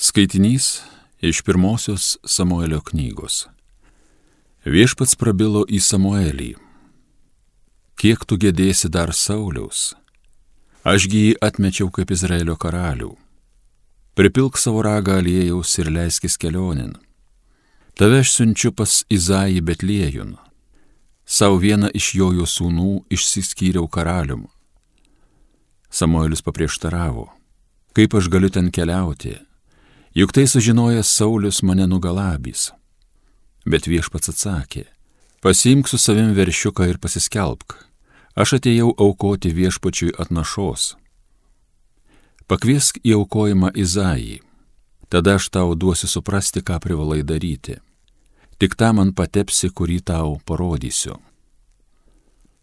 Skaitinys iš pirmosios Samuelio knygos. Viešpats prabilo į Samuelį. Kiek tu gėdėsi dar Sauliaus? Ašgi jį atmečiau kaip Izraelio karalių. Pripilk savo ragą aliejaus ir leiskis kelionin. Tave aš siunčiu pas Izai Betliejun. Sau vieną iš jojo sūnų išsiskyriau karalium. Samuelis paprieštaravo. Kaip aš galiu ten keliauti? Juk tai sužinojęs Saulis mane nugalabys. Bet viešpats atsakė, pasimk su savim veršiuką ir pasiskelbk, aš atėjau aukoti viešpačiui atnašos. Pakviesk į aukojimą Izaijį, tada aš tau duosiu suprasti, ką privalai daryti. Tik tą man patepsi, kurį tau parodysiu.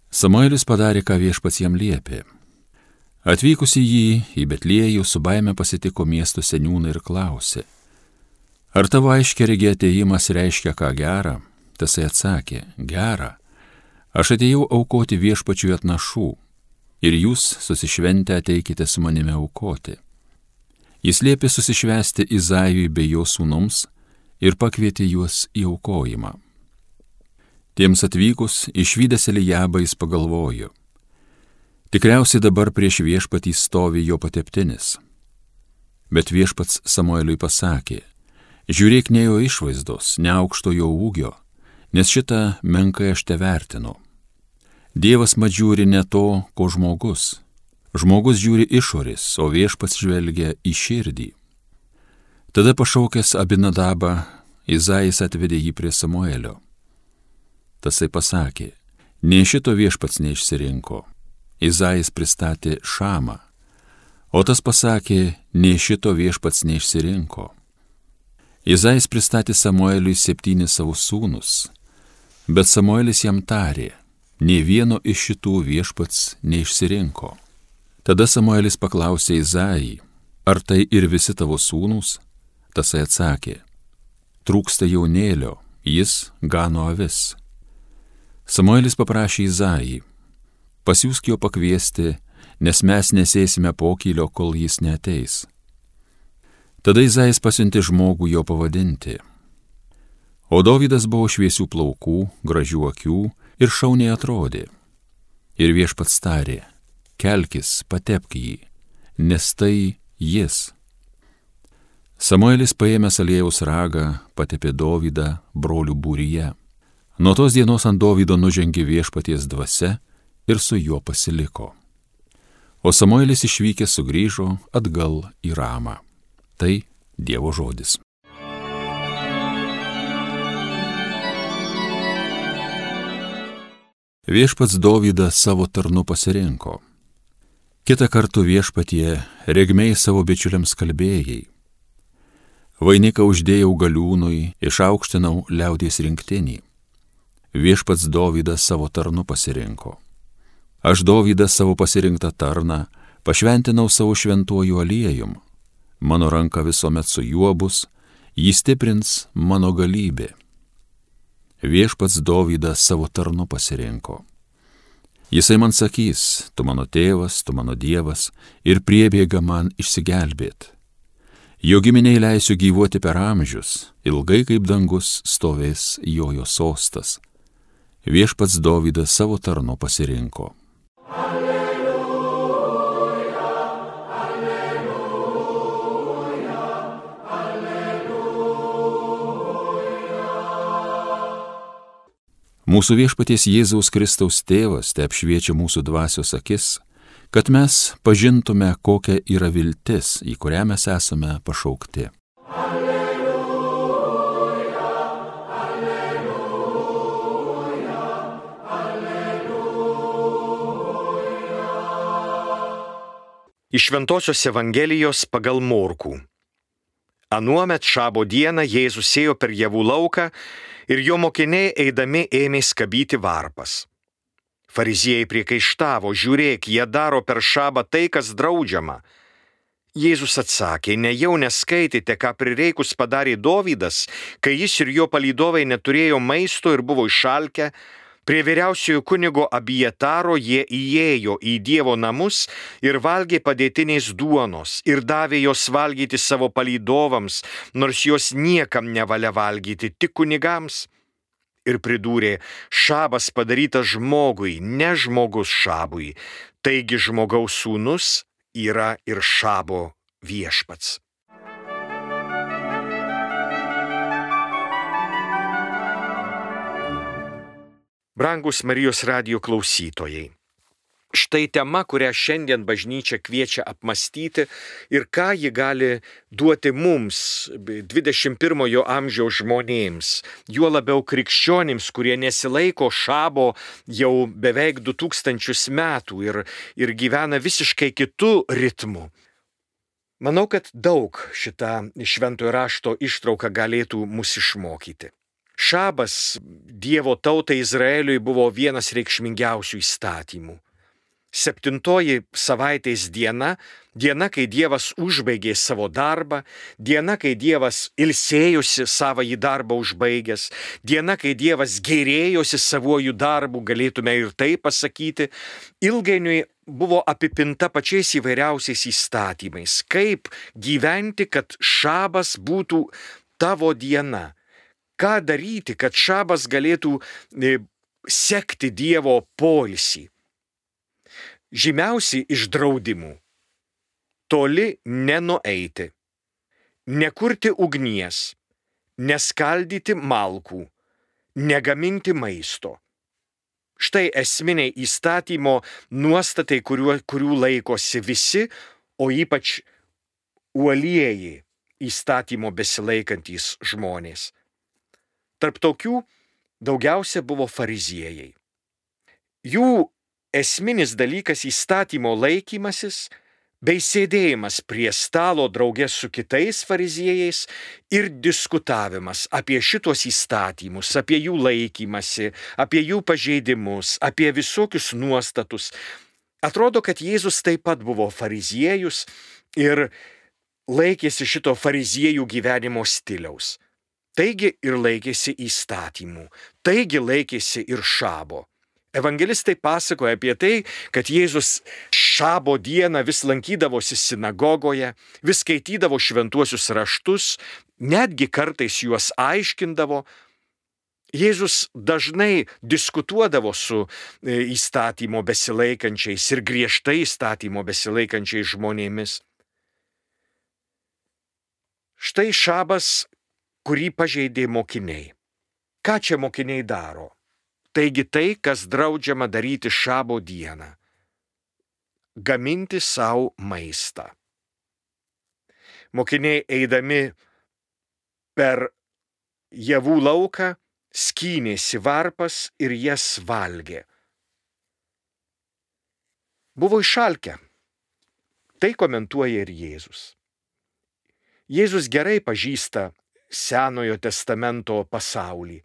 Samuelis padarė, ką viešpats jam liepė Atvykusi jį į Betliejų su baime pasitiko miesto seniūną ir klausė, ar tavo aiškiai regė ateimas reiškia ką gerą? Tasai atsakė, gerą. Aš atėjau aukoti viešpačiui atnašų ir jūs susišventę ateikite su manimi aukoti. Jis liepė susišvesti Izajui bei jo sūnums ir pakvietė juos į aukojimą. Tiems atvykus išvykęs Elijabą jis pagalvojo, Tikriausiai dabar prieš viešpatį stovi jo pateptinis. Bet viešpats Samueliui pasakė, žiūrėk ne jo išvaizdos, ne aukšto jo ūgio, nes šitą menkai aš te vertinu. Dievas mat žiūri ne to, ko žmogus. Žmogus žiūri išorės, o viešpats žvelgia į širdį. Tada pašaukęs Abinadabą, Izaijas atvedė jį prie Samuelio. Tasai pasakė, nei šito viešpats neišsirinko, Izaijas pristatė Šamą, o tas pasakė, nei šito viešpats neišsirinko. Izaijas pristatė Samueliui septynis savo sūnus, bet Samuelis jam tarė, nei vieno iš šitų viešpats neišsirinko. Tada Samuelis paklausė Izaijį, ar tai ir visi tavo sūnus? Tasai atsakė, trūksta jaunėlio, jis gano avis. Samuelis paprašė Izaijį, pasiūsk jo pakviesti, nes mes nesėsime pokylio, kol jis neteis. Tada Izais pasiunti žmogų jo pavadinti. O Dovydas buvo šviesių plaukų, gražių akių ir šauniai atrodė. Ir viešpats tarė, kelkis, patepk jį, nes tai jis. Samuelis paėmęs aliejus ragą patepė Dovydą brolių būryje. Nuo tos dienos ant Dovydo nužengė viešpaties dvasia ir su juo pasiliko. O Samuelis išvykęs sugrįžo atgal į Ramą. Tai Dievo žodis. Viešpats Dovydą savo tarnu pasirinko. Kita kartu viešpatie regmiai savo bičiuliams kalbėjai. Vainiką uždėjau galiūnui, išaukštinau liaudies rinktinį. Viešpats Dovydas savo tarnu pasirinko. Aš Dovydą savo pasirinktą tarną pašventinau savo šventuoju aliejum. Mano ranka visuomet su juo bus, jį stiprins mano galybė. Viešpats Dovydą savo tarnu pasirinko. Jisai man sakys, tu mano tėvas, tu mano dievas ir priebėga man išsigelbėt. Jo giminiai leisiu gyvuoti per amžius, ilgai kaip dangus stovės jojo sostas. Viešpats Dovydas savo tarnu pasirinko. Mūsų viešpaties Jėzaus Kristaus tėvas te apšviečia mūsų dvasios akis, kad mes pažintume, kokia yra viltis, į kurią mes esame pašaukti. Alleluja, alleluja, alleluja. Iš Ventosios Evangelijos pagal Morkų. Anuomet šabo dieną Jėzus ėjo per javų lauką ir jo mokiniai eidami ėmė skabyti varpas. Fariziejai priekaištavo, žiūrėk, jie daro per šabą tai, kas draudžiama. Jėzus atsakė, nejau neskaitėte, ką prireikus padarė Dovydas, kai jis ir jo palydovai neturėjo maisto ir buvo išalkę, Prie vyriausiojo kunigo abietaro jie įėjo į Dievo namus ir valgė padėtiniais duonos ir davė jos valgyti savo palydovams, nors jos niekam nevalia valgyti, tik kunigams. Ir pridūrė, šabas padarytas žmogui, ne žmogus šabui, taigi žmogaus sūnus yra ir šabo viešpats. Brangus Marijos radio klausytojai. Štai tema, kurią šiandien bažnyčia kviečia apmastyti ir ką ji gali duoti mums, 21-ojo amžiaus žmonėms, juo labiau krikščionims, kurie nesilaiko šabo jau beveik 2000 metų ir, ir gyvena visiškai kitų ritmų. Manau, kad daug šitą šventojo rašto ištrauką galėtų mus išmokyti. Šabas Dievo tautai Izraeliui buvo vienas reikšmingiausių įstatymų. Septintoji savaitės diena, diena, kai Dievas užbaigė savo darbą, diena, kai Dievas ilsėjosi savo į darbą užbaigęs, diena, kai Dievas gerėjosi savojų darbų, galėtume ir tai pasakyti, ilgainiui buvo apipinta pačiais įvairiausiais įstatymais, kaip gyventi, kad šabas būtų tavo diena ką daryti, kad šabas galėtų e, sekti Dievo poilsį. Žymiausi iš draudimų - toli nenueiti, nekurti ugnies, neskaldyti malkų, negaminti maisto. Štai esminiai įstatymo nuostatai, kuriuo, kurių laikosi visi, o ypač uolieji įstatymo besilaikantys žmonės. Tarp tokių daugiausia buvo fariziejai. Jų esminis dalykas įstatymo laikymasis bei sėdėjimas prie stalo draugės su kitais fariziejais ir diskutavimas apie šitos įstatymus, apie jų laikymasi, apie jų pažeidimus, apie visokius nuostatus. Atrodo, kad Jėzus taip pat buvo fariziejus ir laikėsi šito fariziejų gyvenimo stiliaus. Taigi ir laikėsi įstatymų, taigi laikėsi ir šabo. Evangelistai pasakoja apie tai, kad Jėzus šabo dieną vis lankydavosi sinagogoje, vis skaitydavo šventuosius raštus, netgi kartais juos aiškindavo. Jėzus dažnai diskutuodavo su e, įstatymo besilaikančiais ir griežtai įstatymo besilaikančiais žmonėmis. Štai šabas kurį pažeidė mokiniai. Ką čia mokiniai daro? Taigi tai, kas draudžiama daryti šabo dieną - gaminti savo maistą. Mokiniai eidami per javų lauką skynėsi varpas ir jas valgė. Buvo išalkę. Tai komentuoja ir Jėzus. Jėzus gerai pažįsta Senojo testamento pasaulį.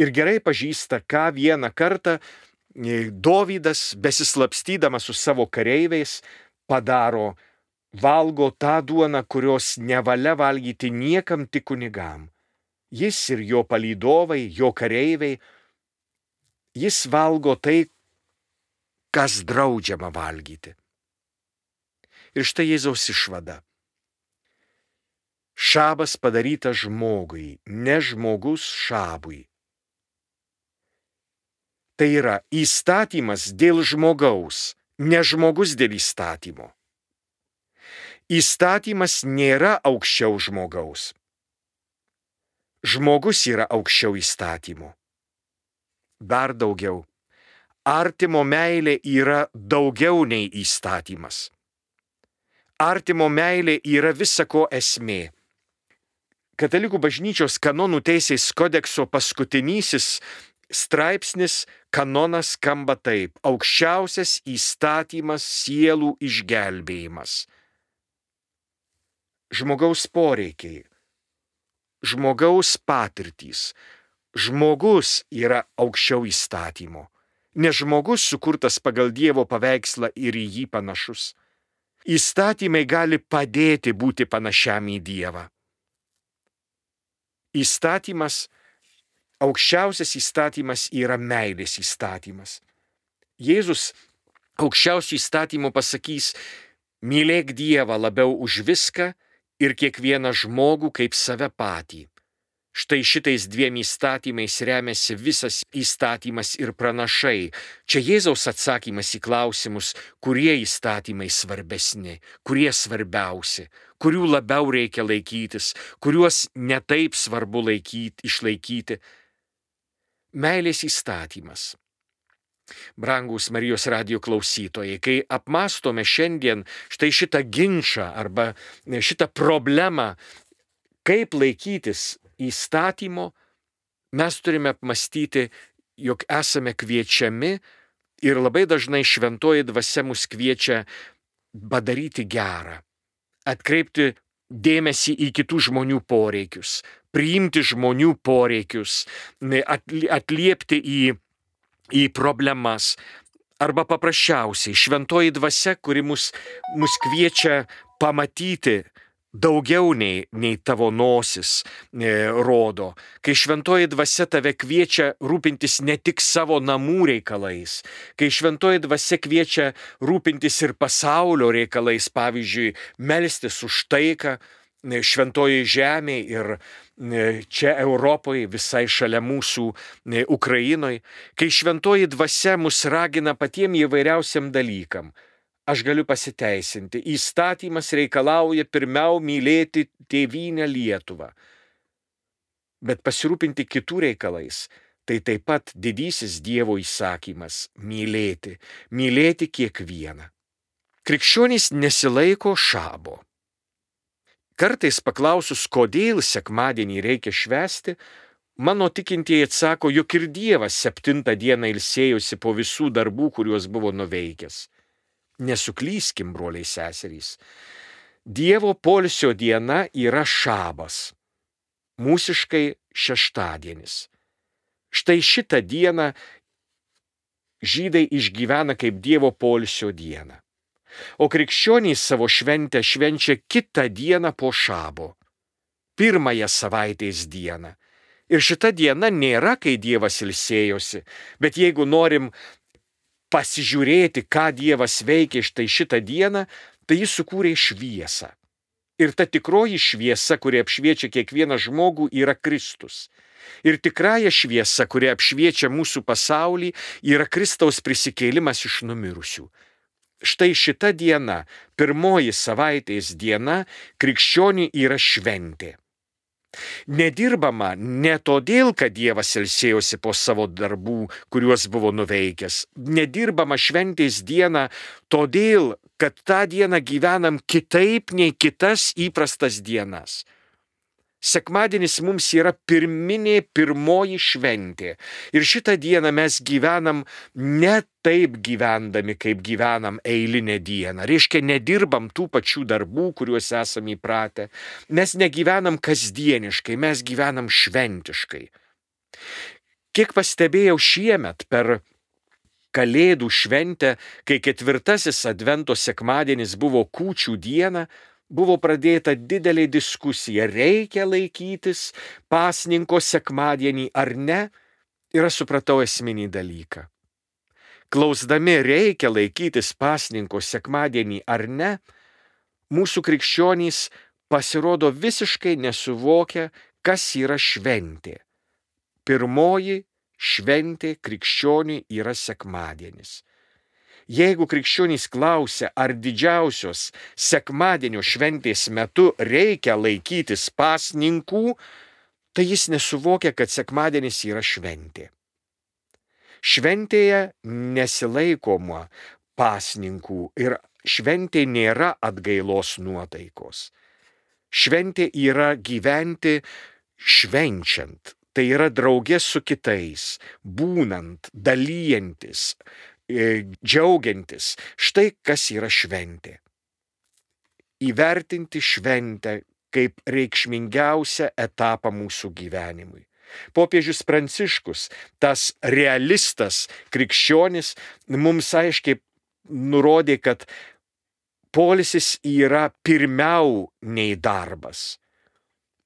Ir gerai pažįsta, ką vieną kartą e, Dovydas, besislapstydamas su savo kareiviais, padaro, valgo tą duoną, kurios nevalia valgyti niekam tik kunigam. Jis ir jo palydovai, jo kareiviai, jis valgo tai, kas draudžiama valgyti. Ir štai Jėzaus išvada. Šabas padarytas žmogui, ne žmogus šabui. Tai yra įstatymas dėl žmogaus, ne žmogus dėl įstatymo. Įstatymas nėra aukščiau žmogaus. Žmogus yra aukščiau įstatymo. Dar daugiau. Artimo meilė yra daugiau nei įstatymas. Artimo meilė yra visako esmė. Katalikų bažnyčios kanonų teisės kodekso paskutinysis straipsnis kanonas skamba taip - aukščiausias įstatymas sielų išgelbėjimas. Žmogaus poreikiai, žmogaus patirtys, žmogus yra aukščiau įstatymo, nes žmogus sukurtas pagal Dievo paveikslą ir į jį panašus. Įstatymai gali padėti būti panašiam į Dievą įstatymas aukščiausias įstatymas yra meilės įstatymas. Jėzus aukščiausių įstatymų pasakys, mylėk Dievą labiau už viską ir kiekvieną žmogų kaip save patį. Štai šitais dviem įstatymais remiasi visas įstatymas ir pranašai. Čia Jėzaus atsakymas į klausimus, kurie įstatymai svarbesni, kurie svarbiausi, kurių labiau reikia laikytis, kuriuos netaip svarbu laikyti, išlaikyti. Meilės įstatymas. Brangus Marijos radio klausytojai, kai apmastome šiandien štai šitą ginčą arba šitą problemą, kaip laikytis įstatymo, mes turime apmastyti, jog esame kviečiami ir labai dažnai šventoji dvasia mus kviečia padaryti gerą, atkreipti dėmesį į kitų žmonių poreikius, priimti žmonių poreikius, atliepti į, į problemas. Arba paprasčiausiai šventoji dvasia, kuri mus, mus kviečia pamatyti daugiau nei, nei tavo nosis e, rodo, kai šventoji dvasia tave kviečia rūpintis ne tik savo namų reikalais, kai šventoji dvasia kviečia rūpintis ir pasaulio reikalais, pavyzdžiui, melstis už taiką e, šventoji žemė ir e, čia Europoje, visai šalia mūsų e, Ukrainoje, kai šventoji dvasia mus ragina patiem įvairiausiam dalykam aš galiu pasiteisinti. Įstatymas reikalauja pirmiau mylėti tėvynę Lietuvą. Bet pasirūpinti kitų reikalais tai taip pat didysis Dievo įsakymas - mylėti, mylėti kiekvieną. Krikščionys nesilaiko šabo. Kartais paklausus, kodėl sekmadienį reikia švesti, mano tikintieji atsako, jog ir Dievas septintą dieną ilsėjosi po visų darbų, kuriuos buvo nuveikęs. Nesuklyskim, broliai seserys. Dievo polsio diena yra šabas. Mūsiškai šeštadienis. Štai šitą dieną žydai išgyvena kaip Dievo polsio dieną. O krikščionys savo šventę švenčia kitą dieną po šabo. Pirmąją savaitės dieną. Ir šita diena nėra, kai Dievas ilsėjosi, bet jeigu norim pasižiūrėti, ką Dievas veikia štai šitą dieną, tai jis sukūrė šviesą. Ir ta tikroji šviesa, kuri apšviečia kiekvieną žmogų, yra Kristus. Ir tikrąją šviesą, kuri apšviečia mūsų pasaulį, yra Kristaus prisikėlimas iš numirusių. Štai šita diena, pirmoji savaitės diena, krikščioniui yra šventė. Nedirbama ne todėl, kad Dievas ilsėjosi po savo darbų, kuriuos buvo nuveikęs. Nedirbama šventės dieną todėl, kad tą dieną gyvenam kitaip nei kitas įprastas dienas. Sekmadienis mums yra pirminė pirmoji šventė. Ir šitą dieną mes gyvenam ne taip gyvendami, kaip gyvenam eilinę dieną. Reiškia, nedirbam tų pačių darbų, kuriuos esame įpratę. Mes negyvenam kasdieniškai, mes gyvenam šventiškai. Kiek pastebėjau šiemet per Kalėdų šventę, kai ketvirtasis Advento sekmadienis buvo kūčių diena, buvo pradėta didelė diskusija, reikia laikytis pasninko sekmadienį ar ne, ir aš supratau esminį dalyką. Klausdami reikia laikytis pasninko sekmadienį ar ne, mūsų krikščionys pasirodo visiškai nesuvokia, kas yra šventė. Pirmoji šventė krikščioniui yra sekmadienis. Jeigu krikščionys klausia, ar didžiausios sekmadienio šventės metu reikia laikytis pasninkų, tai jis nesuvokia, kad sekmadienis yra šventė. Šventėje nesilaikoma pasninkų ir šventė nėra atgailos nuotaikos. Šventė yra gyventi švenčiant, tai yra draugė su kitais, būnant, dalyjantis, džiaugiantis. Štai kas yra šventė. Įvertinti šventę kaip reikšmingiausią etapą mūsų gyvenimui. Popiežius Pranciškus, tas realistas krikščionis, mums aiškiai nurodė, kad polisis yra pirmiau nei darbas.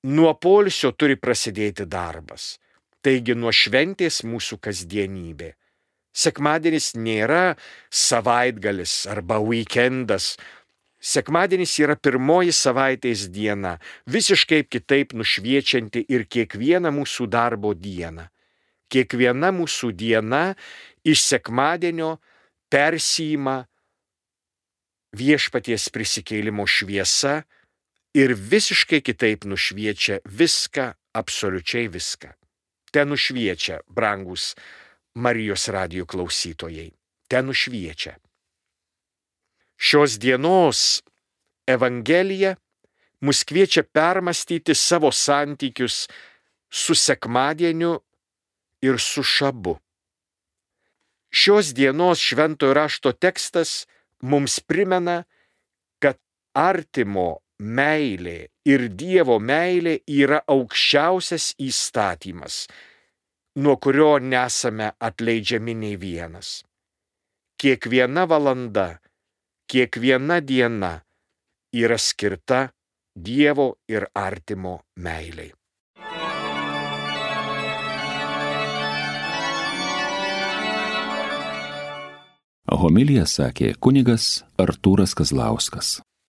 Nuo polisio turi prasidėti darbas. Taigi nuo šventės mūsų kasdienybė. Sekmadienis nėra savaitgalis arba weekendas. Sekmadienis yra pirmoji savaitės diena, visiškai kitaip nušviečianti ir kiekvieną mūsų darbo dieną. Kiekviena mūsų diena iš sekmadienio persijima viešpaties prisikėlimo šviesa ir visiškai kitaip nušviečia viską, absoliučiai viską. Ten nušviečia, brangus Marijos radijų klausytojai, ten nušviečia. Šios dienos Evangelija mus kviečia permastyti savo santykius su sekmadieniu ir su šabu. Šios dienos šventojo rašto tekstas mums primena, kad artimo meilė ir Dievo meilė yra aukščiausias įstatymas, nuo kurio nesame atleidžiami nei vienas. Kiekviena valanda, kiekviena diena yra skirta Dievo ir artimo meiliai. Homilija sakė kunigas Artūras Kazlauskas.